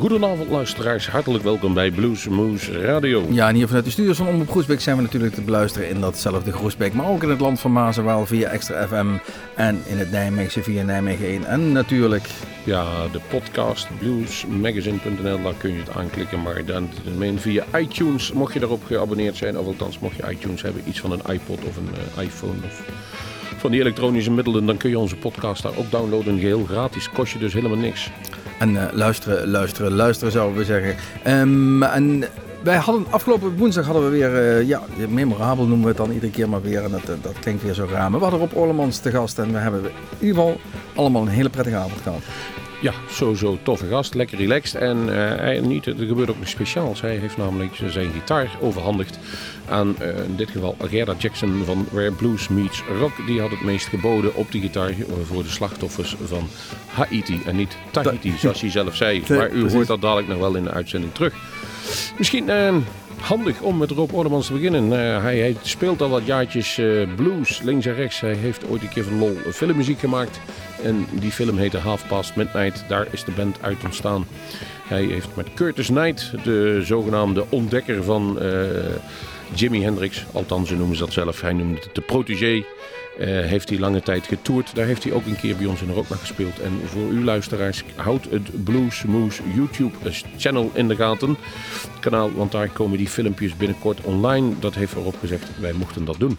Goedenavond luisteraars, hartelijk welkom bij Blues Moose Radio. Ja, en hier vanuit de studios van Omroep Groesbeek zijn we natuurlijk te beluisteren in datzelfde Groesbeek. Maar ook in het land van Mazenwaal via Extra FM en in het Nijmeegse via Nijmegen 1. En natuurlijk... Ja, de podcast bluesmagazine.nl, daar kun je het aanklikken. Maar dan via iTunes, mocht je daarop geabonneerd zijn, of althans mocht je iTunes hebben, iets van een iPod of een uh, iPhone of van die elektronische middelen, dan kun je onze podcast daar ook downloaden. Geheel gratis, kost je dus helemaal niks. En uh, luisteren, luisteren, luisteren zouden we zeggen. Um, en wij hadden afgelopen woensdag hadden we weer, uh, ja, memorabel noemen we het dan iedere keer maar weer. En dat, dat klinkt weer zo raar. Maar we hadden Rob Orlemans te gast en we hebben in ieder geval allemaal een hele prettige avond gehad. Ja, sowieso toffe gast, lekker relaxed. En uh, hij, niet, er gebeurt ook nog speciaals. Hij heeft namelijk zijn gitaar overhandigd aan uh, in dit geval Gerda Jackson van Where Blues Meets Rock. Die had het meest geboden op die gitaar voor de slachtoffers van Haiti en niet Tahiti, zoals hij zelf zei. Maar u hoort dat dadelijk nog wel in de uitzending terug. Misschien uh, handig om met Rob Ordemans te beginnen. Uh, hij, hij, speelt al wat jaartjes uh, blues, links en rechts. Hij heeft ooit een keer van lol filmmuziek gemaakt. En die film heette Half Past Midnight. Daar is de band uit ontstaan. Hij heeft met Curtis Knight, de zogenaamde ontdekker van uh, Jimi Hendrix, althans ze noemen ze dat zelf, hij noemde het de protégé, uh, heeft hij lange tijd getoerd. Daar heeft hij ook een keer bij ons in Rock gespeeld. En voor u luisteraars, houd het Blues Moose YouTube channel in de gaten. Kanaal, want daar komen die filmpjes binnenkort online. Dat heeft erop gezegd, wij mochten dat doen.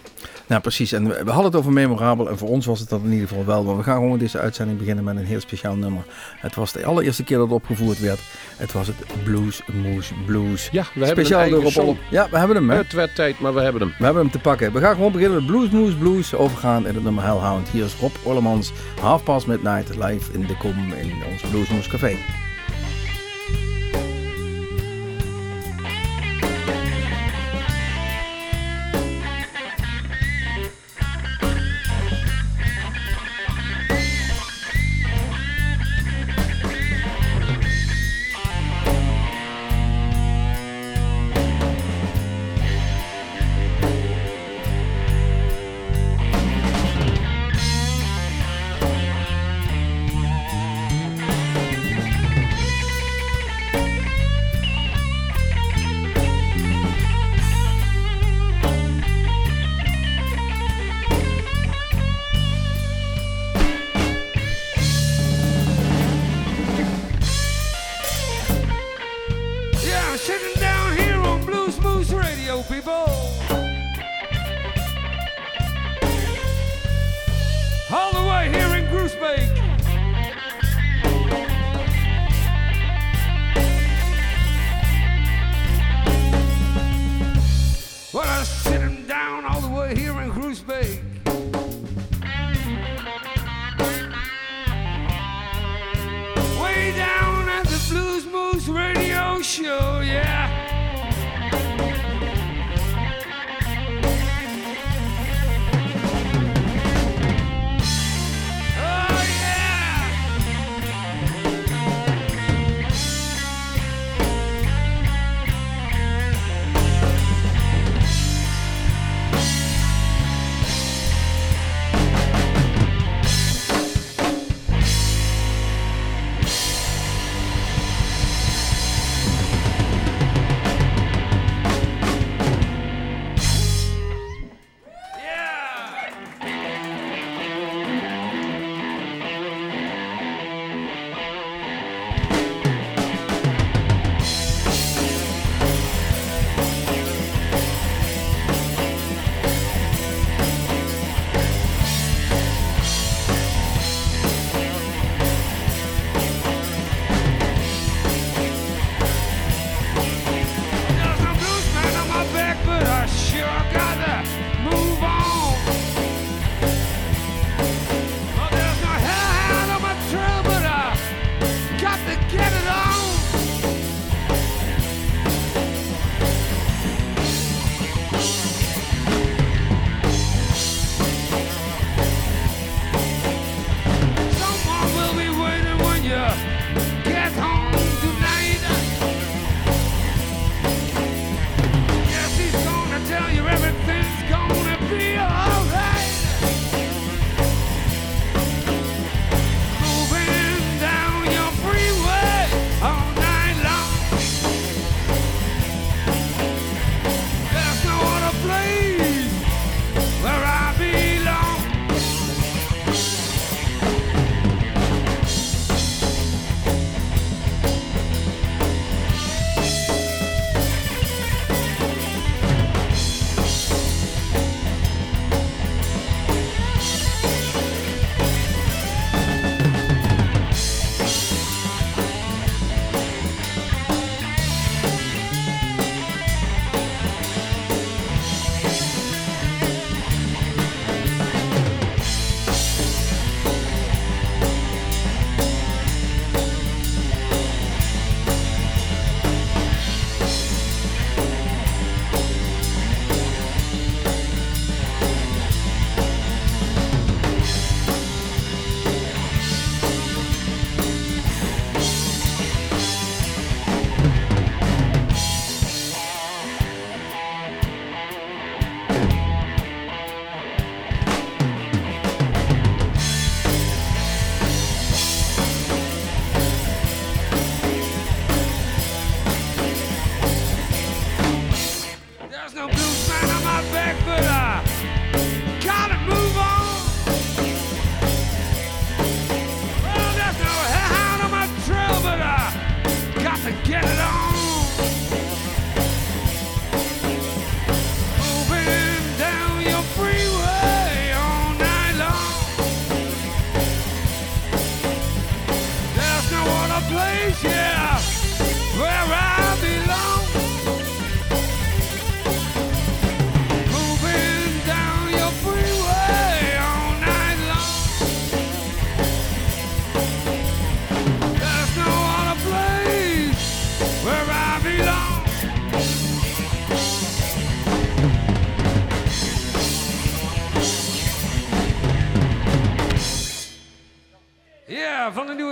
Nou, precies. En we hadden het over memorabel. En voor ons was het dat in ieder geval wel. Maar we gaan gewoon deze uitzending beginnen met een heel speciaal nummer. Het was de allereerste keer dat het opgevoerd werd. Het was het Blues Moose Blues. Ja, we speciaal hebben een door Ja, we hebben hem. Hè? Het werd tijd, maar we hebben hem. We hebben hem te pakken. We gaan gewoon beginnen met Blues Moose Blues. Overgaan in het nummer Hellhound. Hier is Rob Orlemans. Half Past Midnight live in de kom in ons Blues Moose Café.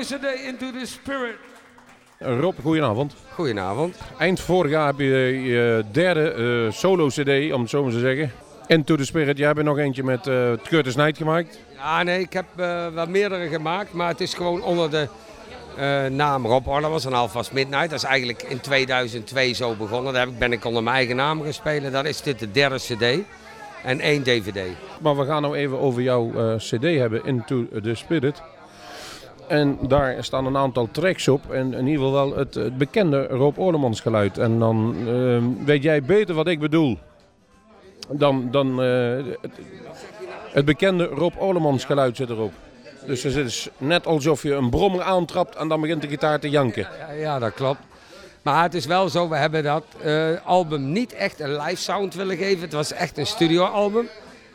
CD Into the Spirit. Rob, goedenavond. Goedenavond. Eind vorig jaar heb je je derde eh, solo-cd, om het zo maar te zeggen. Into the Spirit. Jij hebt er nog eentje met uh, Curtis Knight gemaakt. Ja, nee, ik heb uh, wel meerdere gemaakt, maar het is gewoon onder de uh, naam Rob Orlemans en Alvast Midnight. Dat is eigenlijk in 2002 zo begonnen. Daar ben ik onder mijn eigen naam gespeeld. Dat is dit de derde cd en één dvd. Maar we gaan nou even over jouw cd hebben, Into the Spirit. En daar staan een aantal tracks op. En in ieder geval wel het, het bekende Rob Orlemans geluid. En dan uh, weet jij beter wat ik bedoel. Dan, dan uh, het, bekende Rob Orlemans geluid zit erop. Dus het is net alsof je een brommer aantrapt en dan begint de gitaar te janken. Ja, ja dat klopt. Maar het is wel zo, we hebben dat uh, album niet echt een live sound willen geven. Het was echt een studioalbum.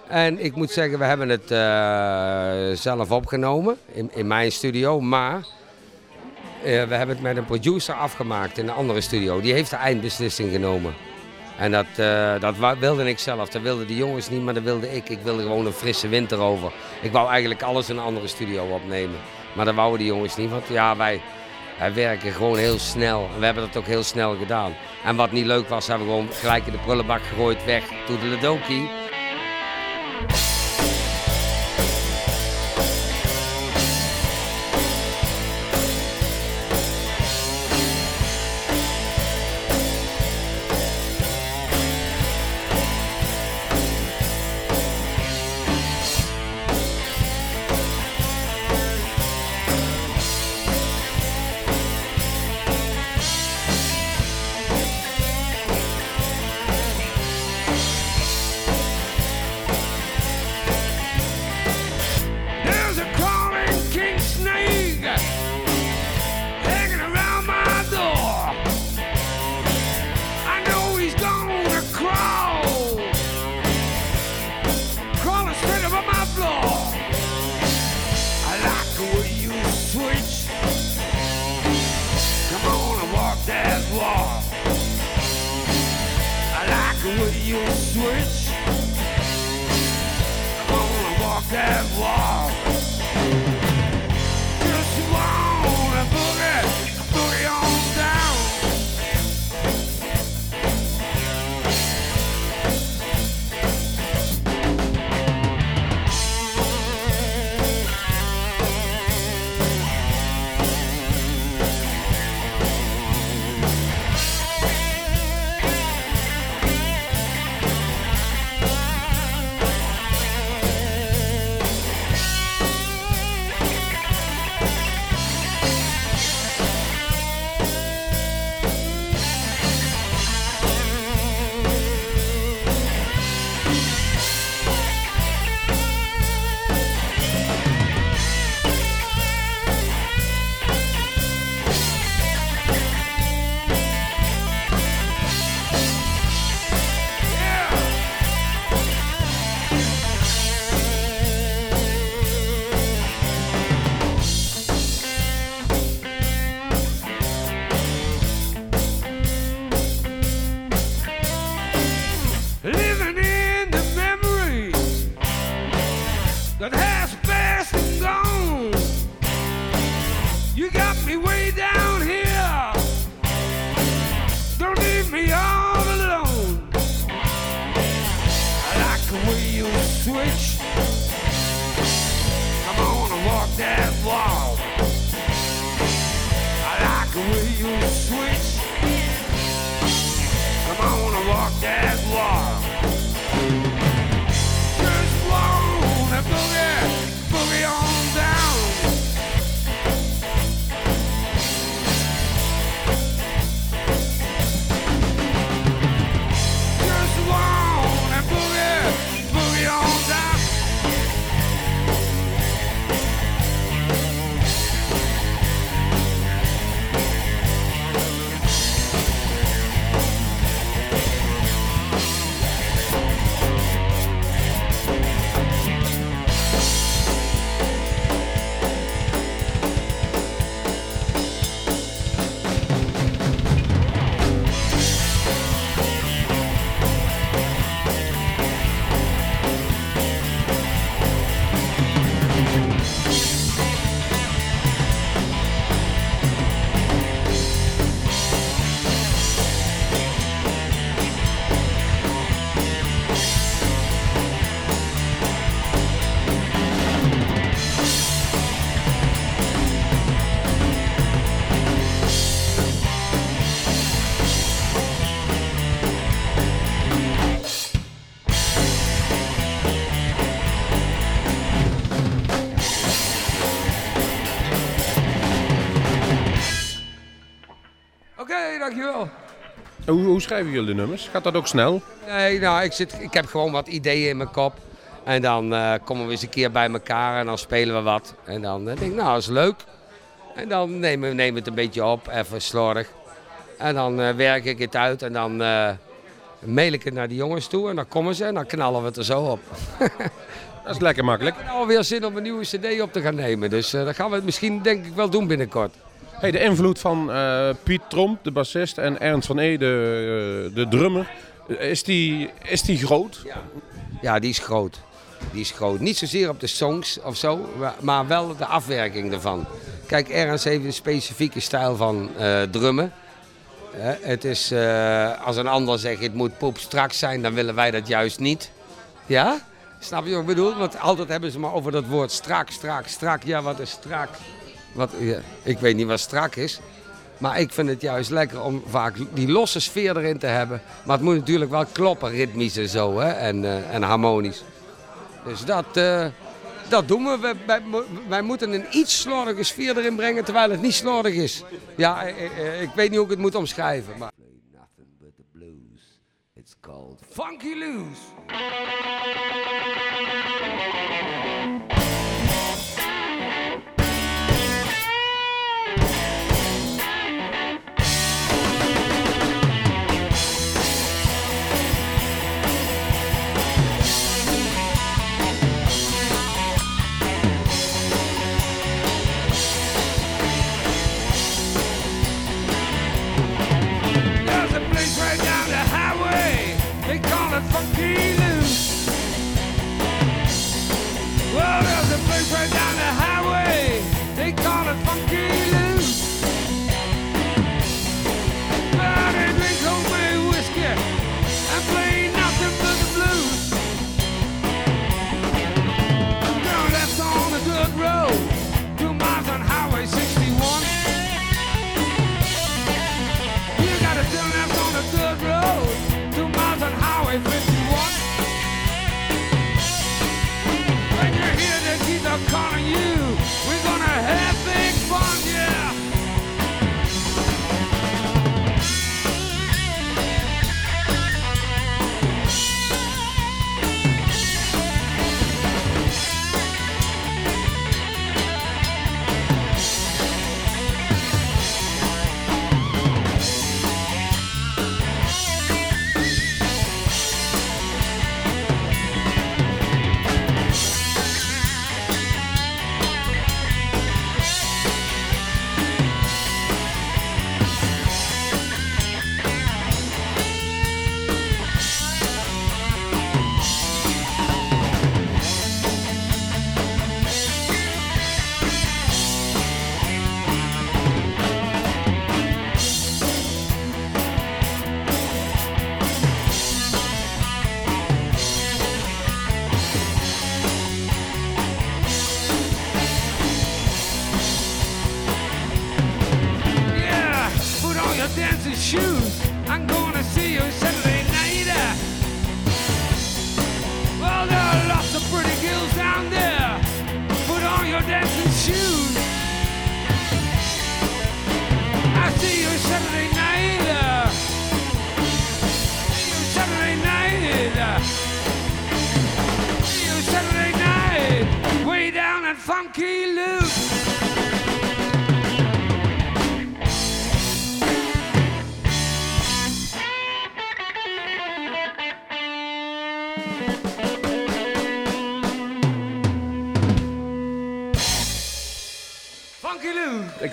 En ik moet zeggen, we hebben het uh, zelf opgenomen in, in, mijn studio. Maar uh, we hebben het met een producer afgemaakt in een andere studio. Die heeft de eindbeslissing genomen. En dat, uh, dat wilde ik zelf. Dat wilden de jongens niet, maar dat wilde ik. Ik wilde gewoon een frisse winter over. Ik wou eigenlijk alles in een andere studio opnemen. Maar dat wouden die jongens niet, want ja, wij, wij werken gewoon heel snel. En we hebben dat ook heel snel gedaan. En wat niet leuk was, hebben we gewoon gelijk in de prullenbak gegooid, weg, toedeledokie. your switch. I wanna walk that walk. Hoe, hoe schrijven jullie de nummers? Gaat dat ook snel? Nee, nou, ik, zit, ik heb gewoon wat ideeën in mijn kop. En dan eh, komen we eens een keer bij elkaar en dan spelen we wat. En dan eh, denk ik, nou, dat is leuk. En dan nemen we nemen het een beetje op, even slordig. En dan eh, werk ik het uit en dan mail ik het naar die jongens toe. En dan komen ze en dan knallen we het er zo op. Dat is lekker makkelijk. Ik heb alweer zin om een nieuwe cd op te gaan nemen. Dus dat gaan we misschien denk ik wel doen binnenkort. Hey, de invloed van eh, Piet Tromp, de bassist, en Ernst van Ede, eh, de drummer, is die, is die groot? Ja, die is groot. Die is groot. Niet zozeer op de songs of zo, maar- wel de afwerking ervan. Kijk, Ernst heeft een specifieke stijl van eh, drummen. Het is, als een ander zegt het moet poep straks zijn, dan willen wij dat juist niet. Ja? Snap je wat ik bedoel? Want altijd hebben ze maar over dat woord strak, strak, strak. Ja, wat is strak? Wat, ik weet niet wat strak is. Maar ik vind het juist lekker om vaak die losse sfeer erin te hebben. Maar het moet natuurlijk wel kloppen, ritmisch en zo. Hè? En, eh, en harmonisch. Dus dat, eh, dat doen we. Wij, wij, mo- wij moeten een iets slordige sfeer erin brengen, terwijl het niet slordig is. Ja, eh, ik weet niet hoe ik het moet omschrijven. Maar... called Funky Loose. Call it Funky Loose. Well, there's a place right down the highway.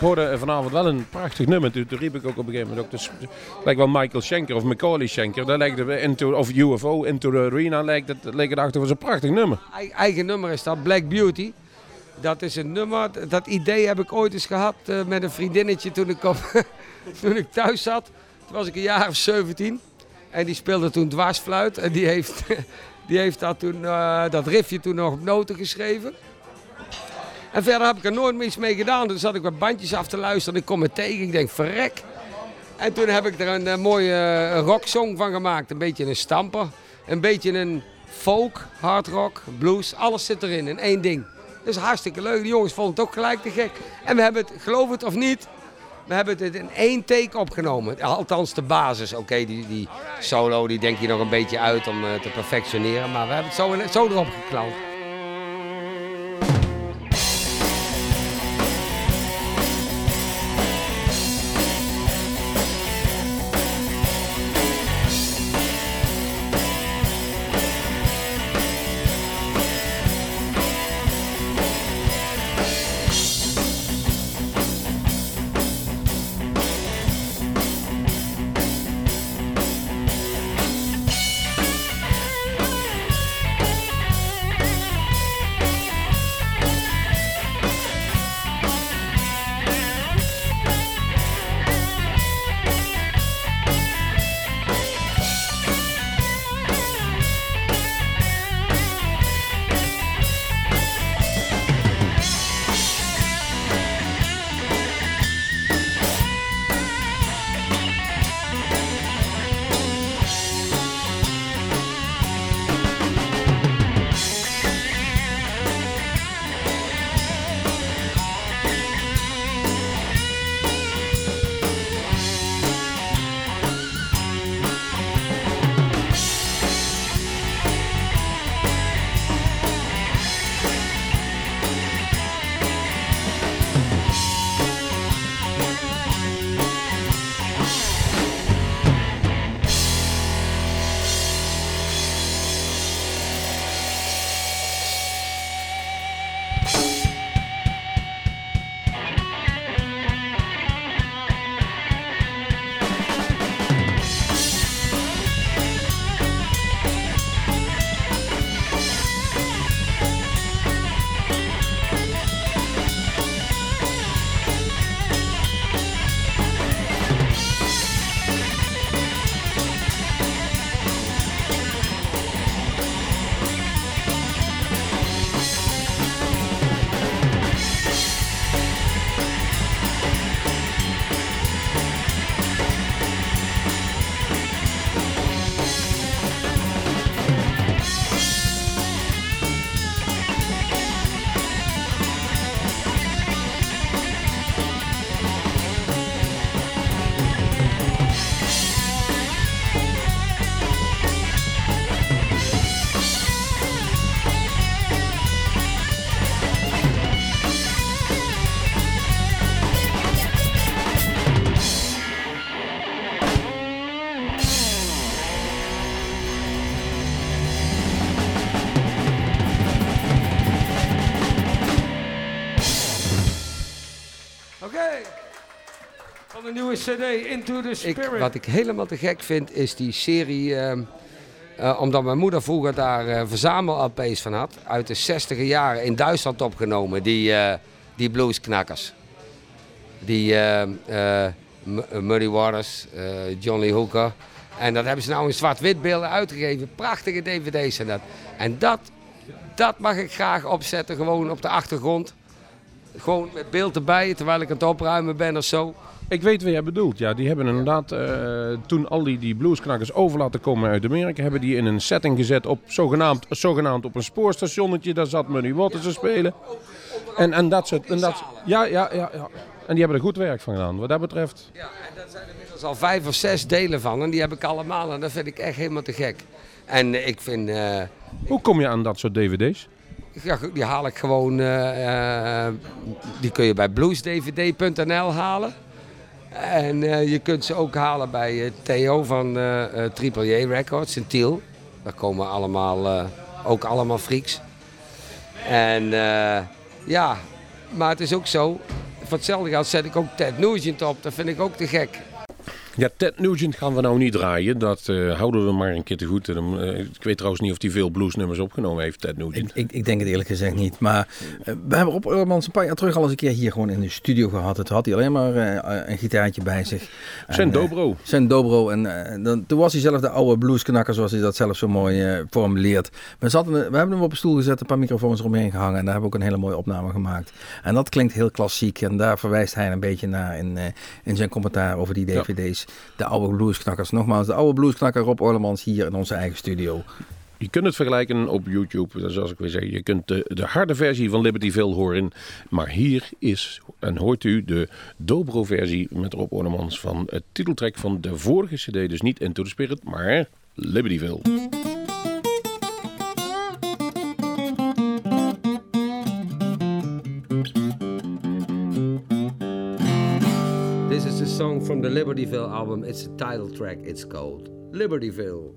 Hoorde vanavond wel een prachtig nummer. Toen, riep ik ook op een gegeven moment ook. Dus, lijkt wel Michael Schenker of Macaulay Schenker. Daar lijkt into, of UFO, Into the Arena lijkt het, lijkt het achter. een prachtig nummer. Ei- eigen nummer is dat, Black Beauty. Dat is een nummer, dat idee heb ik ooit eens gehad eh, met een vriendinnetje toen ik, toen ik thuis zat. Toen was ik een jaar of 17. En die speelde toen dwarsfluit. En die heeft, die heeft dat, toen, eh, dat riffje toen nog op noten geschreven. En verder heb ik er nooit meer mee gedaan. Toen zat ik wat bandjes af te luisteren. Ik kom het tegen. Ik denk, verrek. En toen heb ik er een, eh, mooie eh, rocksong van gemaakt. Een beetje een stamper. Een beetje een folk, hard rock, blues. Alles zit erin in één ding. Dus hartstikke leuk. De jongens vonden het ook gelijk te gek. En we hebben het, geloof het of niet, We hebben het in één take opgenomen. Althans de basis. Oké, die, die solo die denk je nog een beetje uit om eh, te perfectioneren. Maar we hebben het zo, zo erop geklant. Nieuwe CD, Into the Ik, Spirit. wat ik helemaal te gek vind, is die serie. ehm, eh, omdat mijn moeder vroeger daar eh, verzamel-LP's van had. Uit de 60 jaren in Duitsland opgenomen. Die, eh, die bluesknakkers. Die eh, Muddy Waters, eh, John Lee Hooker. En dat hebben ze nou in zwart-wit beelden uitgegeven. Prachtige dvd's en dat. En dat, dat mag ik graag opzetten, gewoon op de achtergrond. Gewoon met beeld erbij, terwijl ik aan het opruimen ben of zo. Ik weet wie jij bedoelt. Ja, die hebben inderdaad eh, toen al die, die bluesknakkers over laten komen uit Amerika, hebben die in een setting gezet op zogenaamd, zogenaamd op een spoorstationnetje. Daar zat Muddy Waters te spelen. En, en dat soort. En dat, ja, ja, ja, ja. En die hebben er goed werk van gedaan, wat dat betreft. Ja, en daar zijn er inmiddels al vijf of zes delen van. En die heb ik allemaal. En dat vind ik echt helemaal te gek. En eh, ik vind, eh, Hoe kom je aan dat soort dvd's? ja, die haal ik gewoon, die kun je bij bluesdvd.nl halen. En eh, je kunt ze ook halen bij eh, Theo van eh, Triple J Records in Tiel. Daar komen allemaal, ook allemaal freaks. En ja, maar het is ook zo. Voor hetzelfde geld zet ik ook Ted Nugent op. Dat vind ik ook te gek. Ja, Ted Nugent gaan we nou niet draaien. Dat eh, houden we maar een keer te goed. Eh, ik weet trouwens niet of hij veel bluesnummers opgenomen heeft, Ted Nugent. Ik, ik, ik denk het eerlijk gezegd niet. Maar eh, we hebben Rob Eurmans een paar jaar terug al eens een keer hier gewoon in de studio gehad. Het had hij alleen maar een gitaartje bij zich. Zijn dobro. zijn dobro. En dan, toen was hij zelf de oude bluesknakker, zoals hij dat zelf zo mooi formuleert. We, zaten, we hebben hem op een stoel gezet, een paar microfoons eromheen gehangen. En daar hebben we ook een hele mooie opname gemaakt. En dat klinkt heel klassiek. En daar verwijst hij een beetje naar in, in zijn commentaar over die Ja. De oude bluesknakkers. Nogmaals, de oude bluesknakker Rob Orlemans hier in onze eigen studio. Je kunt het vergelijken op YouTube. Zoals ik weer zei, je kunt de, de harde versie van Libertyville horen. Maar hier is, en hoort u, de dobro-versie met Rob Ornemans van het titeltrack van de vorige cd. Dus niet Into the Spirit, maar Libertyville. Song from the Libertyville album. It's a title track. It's called Libertyville.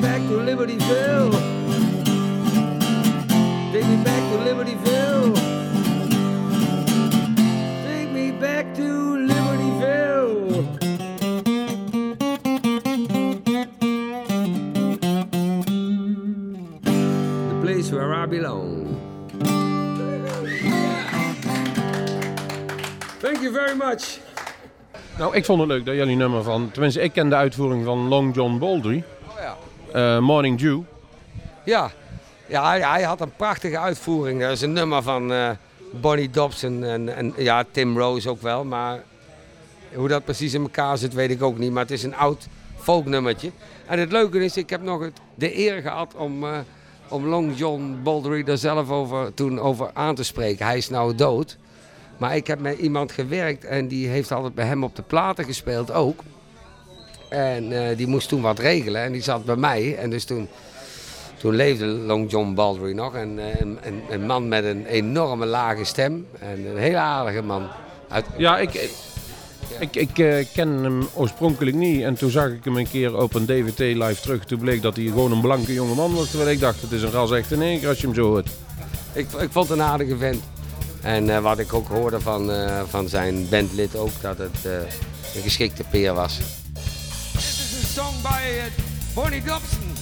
Me back to Libertyville. Take me back to Libertyville. Take me back to Libertyville. the place where I belong. Thank you very much. Nou, ik vond het leuk dat jullie nummer van... Tenminste, ik ken de uitvoering van Long John Baldry. Eh, Morning Dew. Ja, ja hij, had een prachtige uitvoering. Dat is een nummer van eh, Bonnie Dobson en, en ja, Tim Rose ook wel. Maar hoe dat precies in elkaar zit, weet ik ook niet. Maar het is een oud folknummertje. En het leuke is, ik heb nog het, de eer gehad om, eh, om Long John Baldry daar zelf over, toen over aan te spreken. Hij is nou dood. Maar ik heb met iemand gewerkt en die heeft altijd bij hem op de platen gespeeld ook. En eh, die moest toen wat regelen en die zat bij mij. En dus toen, toen leefde Long John Baldry nog. En, eh, een, een, een man met een enorme lage stem. En een hele aardige man. Uit, Ja, ik, ik, ik eh, ken hem oorspronkelijk niet. En toen zag ik hem een keer op een DVT live terug. Toen bleek dat hij gewoon een blanke jonge man was. Terwijl ik dacht, het is een ras echte neger als je hem zo hoort. ik, ik vond het een aardige vent. En wat ik ook hoorde van, van zijn bandlid ook, dat het een geschikte peer was. This is a song by uh, Bonnie Dobson.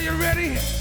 Are you ready?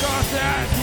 Carson.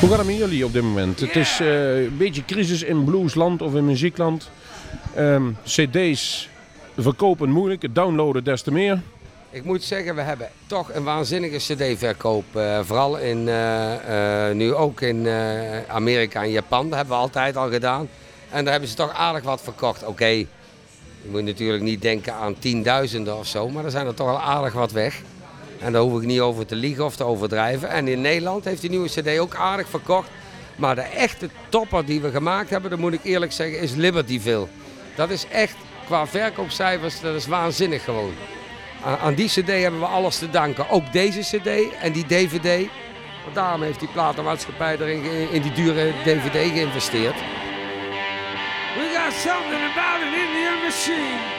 Hoe gaat het met jullie op dit moment? Het is eh, een beetje crisis in bluesland of in muziekland. Ehm, CD's verkopen moeilijk, het downloaden des te meer. Ik moet zeggen, we hebben toch een waanzinnige cd-verkoop. eh, vooral in, eh, nu ook in Amerika en Japan. Dat hebben we altijd al gedaan. En daar hebben ze toch aardig wat verkocht. Oké, je moet natuurlijk niet denken aan tienduizenden of zo. Maar er zijn er toch al aardig wat weg. En daar hoef ik niet over te liegen of te overdrijven. En in Nederland heeft die nieuwe cd ook aardig verkocht. Maar de echte topper die we gemaakt hebben, dat moet ik eerlijk zeggen, is Libertyville. Dat is echt, qua verkoopcijfers, dat is waanzinnig gewoon. Aan, die cd hebben we alles te danken. Ook deze cd en die dvd. Want daarom heeft die platenmaatschappij erin in die dure dvd geïnvesteerd. We got something about an Indian machine.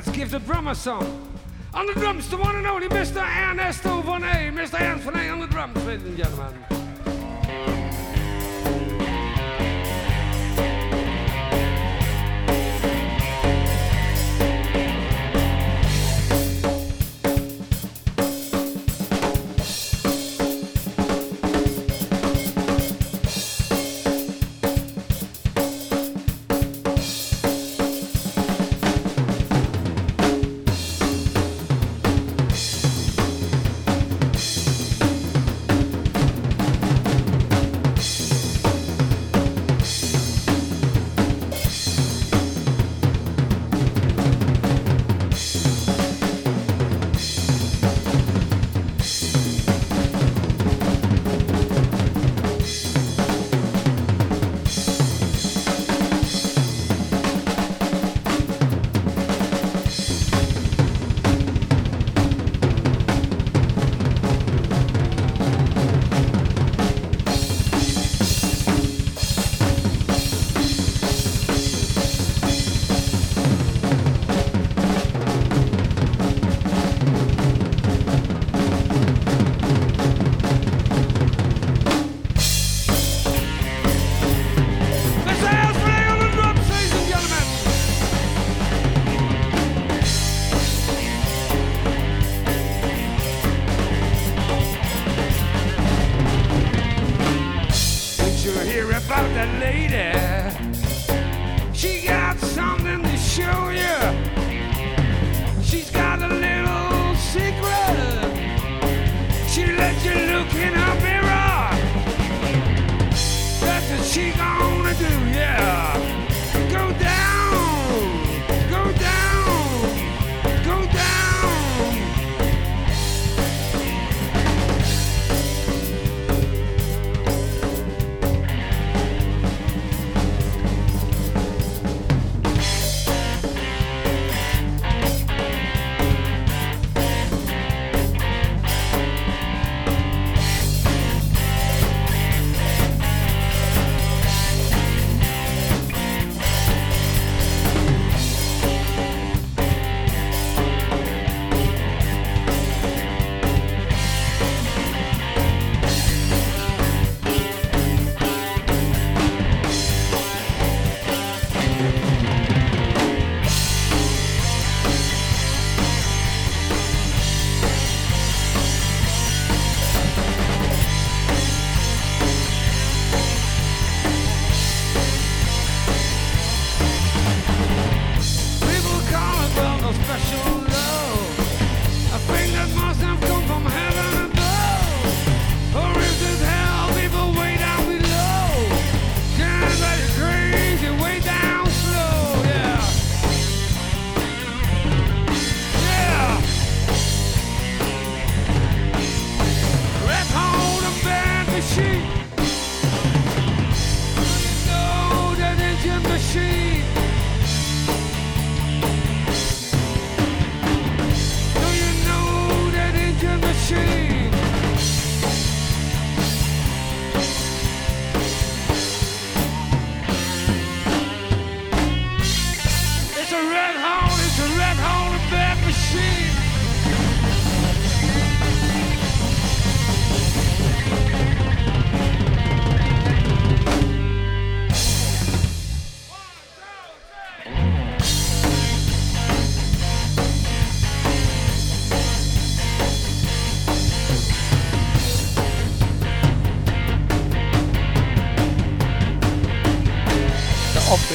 Let's give the drummer some. On the drums, the one and only Mr. Ernesto Bonet. Mr. Ernesto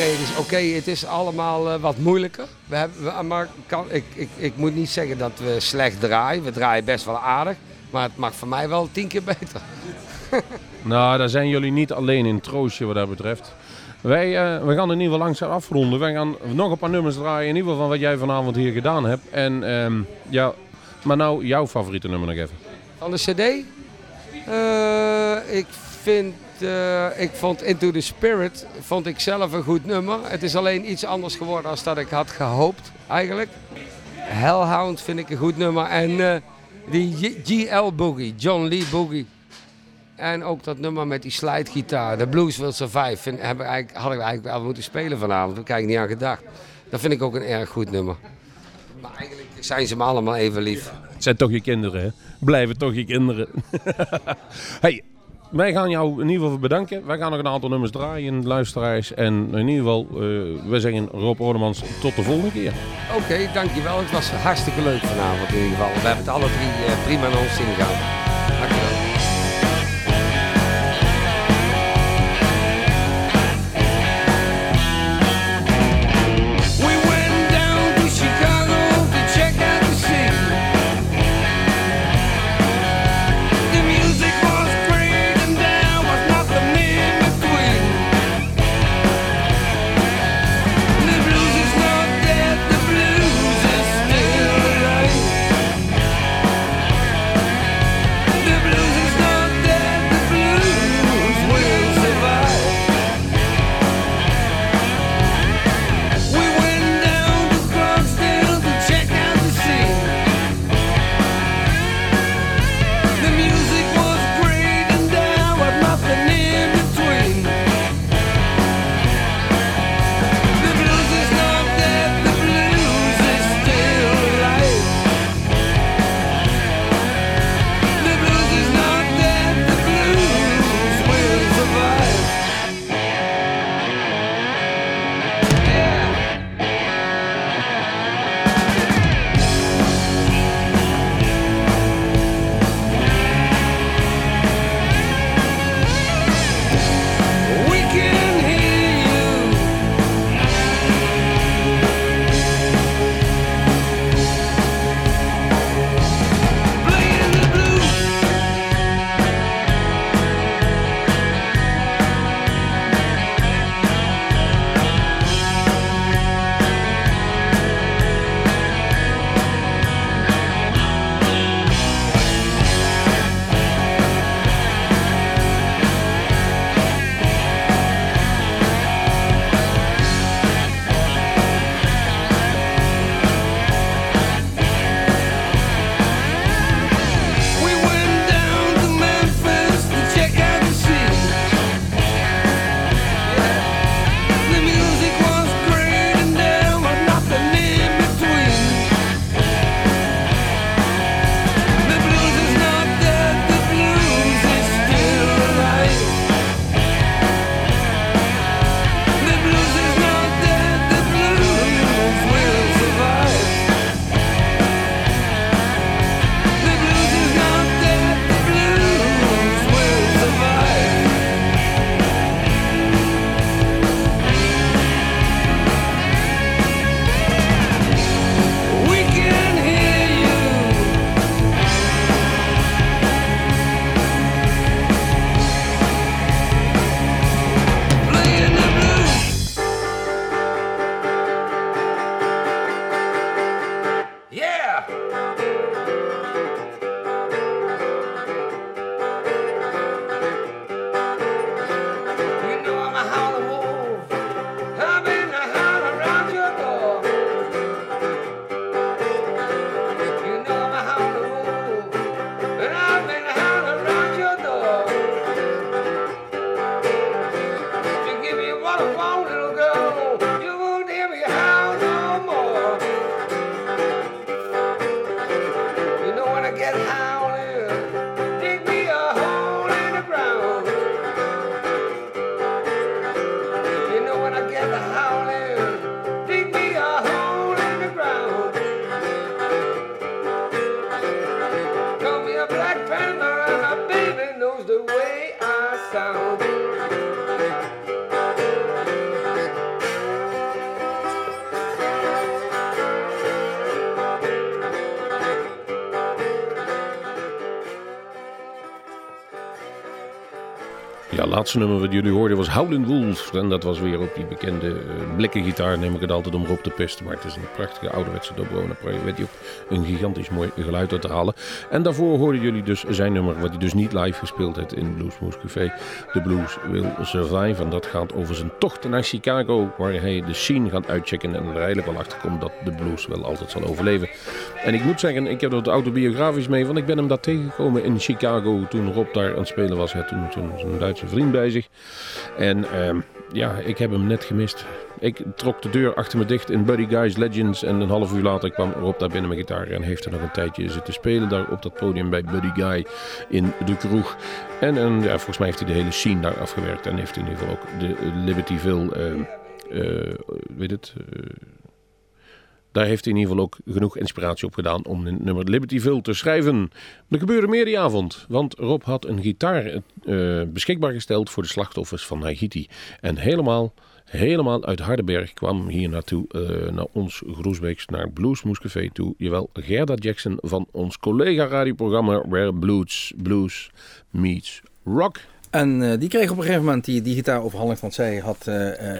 optredens, oké, het is allemaal eh, wat moeilijker. We hebben, we- maar kan, ik, ik, ik moet niet zeggen dat we slecht draaien. We draaien best wel aardig. Maar het mag voor mij wel tien keer beter. Nou, daar zijn jullie niet alleen in troostje wat dat betreft. Wij eh, we gaan in ieder geval langzaam afronden. Wij gaan nog een paar nummers draaien, in ieder geval van wat jij vanavond hier gedaan hebt. En ehm, ja, maar nou jouw favoriete nummer nog even. Van de CD? Eh, ik vind, eh, ik vond Into the Spirit vond ik zelf een goed nummer. Het is alleen iets anders geworden dan dat ik had gehoopt eigenlijk. Hellhound vind ik een goed nummer. En eh, die GL Boogie, John Lee Boogie. En ook dat nummer met die slidegitaar, de Blues Will Survive, vind, heb ik eigenlijk, had ik eigenlijk wel moeten spelen vanavond. Daar heb ik niet aan gedacht. Dat vind ik ook een erg goed nummer. Maar eigenlijk zijn ze me allemaal even lief. Het zijn toch je kinderen, hè? Blijven toch je kinderen. hey, wij gaan jou in ieder geval bedanken. Wij gaan nog een aantal nummers draaien, luisteraars. En in ieder geval, eh we zeggen Rob Ordemans tot de volgende keer. Oké, dankjewel. Het was hartstikke leuk vanavond in ieder geval. We hebben het alle drie eh, prima naar ons zin gehad. Dankjewel. Laatste nummer wat jullie hoorden was Howlin' Wolf. En dat was weer op die bekende eh, blikken gitaar. Neem ik het altijd om erop te pesten. Maar het is een prachtige ouderwetse dobro. Daar weet je ook een gigantisch mooi geluid uit te halen. En daarvoor hoorden jullie dus zijn nummer. Wat hij dus niet live gespeeld heeft in Bluesmoose Café. The Blues Will Survive. En dat gaat over zijn tocht naar Chicago. Waar hij de scene gaat uitchecken. En er eigenlijk wel achter komt dat de blues wel altijd zal overleven. En ik moet zeggen, ik heb er autobiografisch mee. Want ik ben hem daar tegengekomen in Chicago. Toen Rob daar aan het spelen was. Hè, toen toen zijn Duitse vriend bij zich. En ehm, ja, ik heb hem net gemist. Ik trok de deur achter me dicht in Buddy Guys Legends. En een half uur later kwam Rob daar binnen met gitaar. En heeft er nog een tijdje zitten spelen daar op dat podium bij Buddy Guy in de kroeg. En, en ja, volgens mij heeft hij de hele scene daar afgewerkt. En heeft in ieder geval ook de Libertyville, ehm, eh, weet het... daar heeft hij in ieder geval ook genoeg inspiratie op gedaan om een nummer Libertyville te schrijven. Er gebeurde meer die avond, want Rob had een gitaar eh, beschikbaar gesteld voor de slachtoffers van Haiti. En helemaal, helemaal uit Hardenberg kwam hier naartoe, eh, naar ons Groesbeeks, naar Bluesmoes Café toe. Jawel, Gerda Jackson van ons collega radioprogramma Where Blues, Blues Meets Rock. En eh, die kreeg op een gegeven moment die, die gitaar overhandigd, want zij had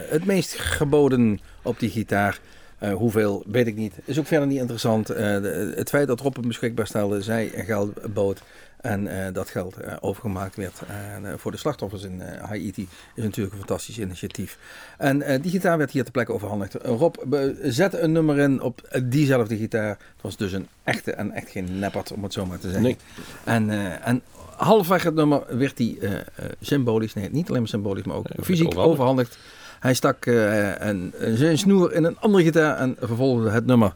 het meest geboden op die gitaar. Eh, hoeveel, weet ik niet. Is ook verder niet interessant. Eh, de- het feit dat Rob hem beschikbaar stelde, zij geld bood en eh, dat geld overgemaakt werd voor de slachtoffers in Haiti, is natuurlijk een fantastisch initiatief. En die gitaar werd hier ter plekke overhandigd. Rob zette een nummer in op diezelfde gitaar. Het was dus een echte en echt geen neppert, om het zo maar te zeggen. Nee. En, en halfweg het nummer werd eh, symbolisch, nee, niet alleen maar symbolisch, maar ook fysiek overhandigd. Hij stak eh, een, zijn snoer in een andere gitaar en vervolgde het nummer.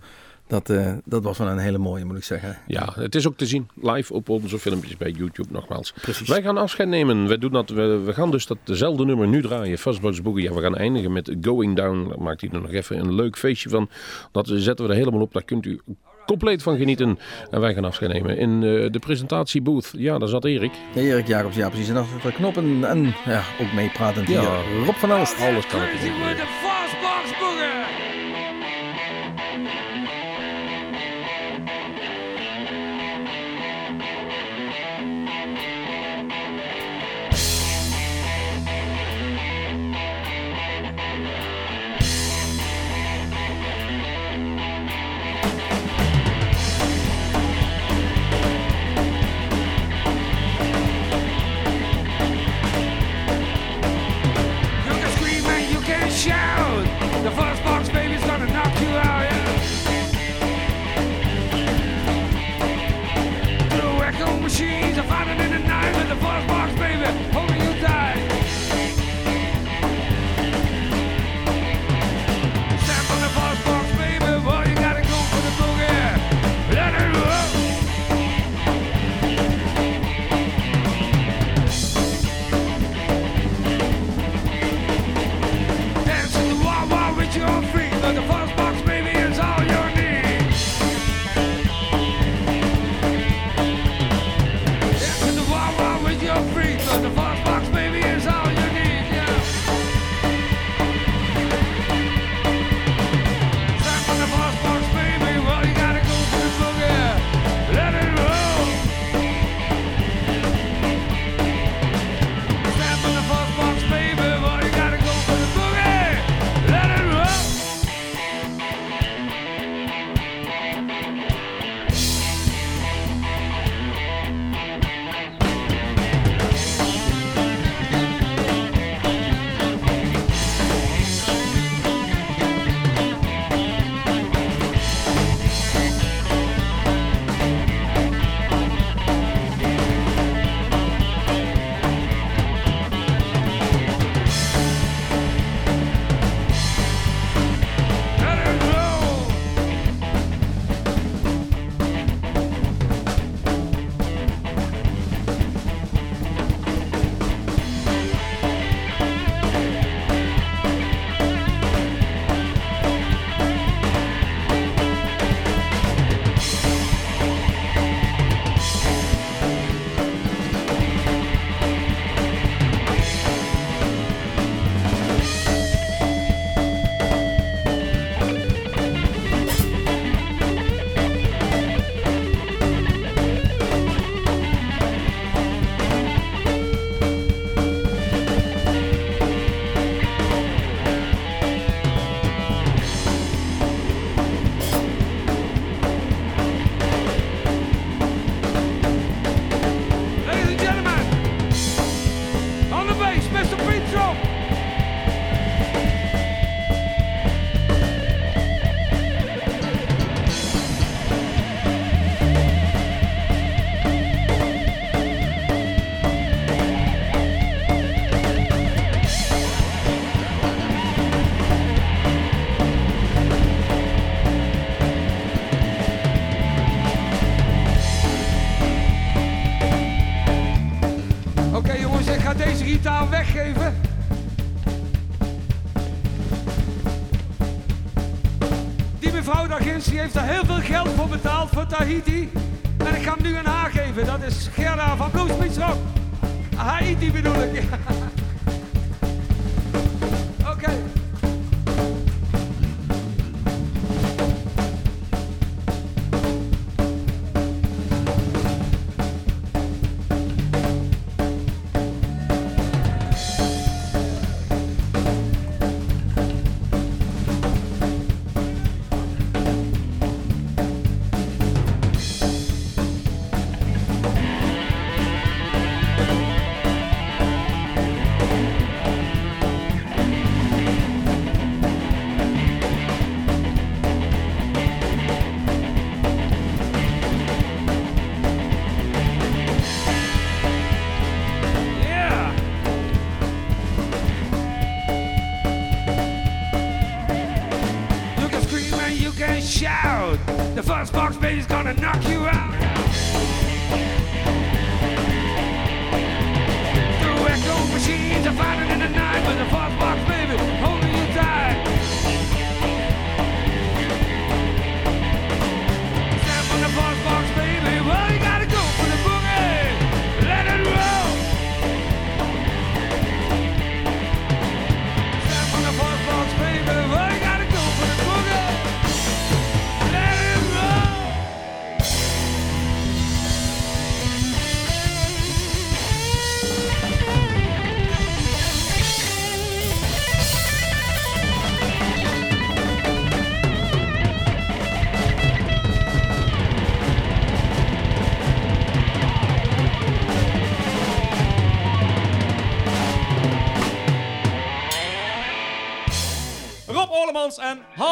Dat, eh, dat was wel een hele mooie, moet ik zeggen. Ja, het is ook te zien live op onze filmpjes bij YouTube nogmaals. Precies. Wij gaan afscheid nemen. We, doen dat, we, we gaan dus dat dezelfde nummer nu draaien. Fastbox Boogie. Ja, we gaan eindigen met Going Down. Daar maakt hij er nog even een leuk feestje van. Dat zetten we er helemaal op. Daar kunt u compleet van genieten. En wij gaan afscheid nemen in eh, de presentatiebooth. Ja, daar zat Erik. Ja, Erik Jacobs, ja precies. En achter de knoppen en ja, ook meepratend Ja. hier. Rob van Elst. Alles kan ik chains. I found it in the night with the first box, baby. provincie heeft daar heel veel geld voor betaald, voor Tahiti. En ik ga hem nu een ha geven. Dat is Gerda van Bloespietsrock. Haiti bedoel ik.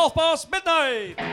on repasse Midnight!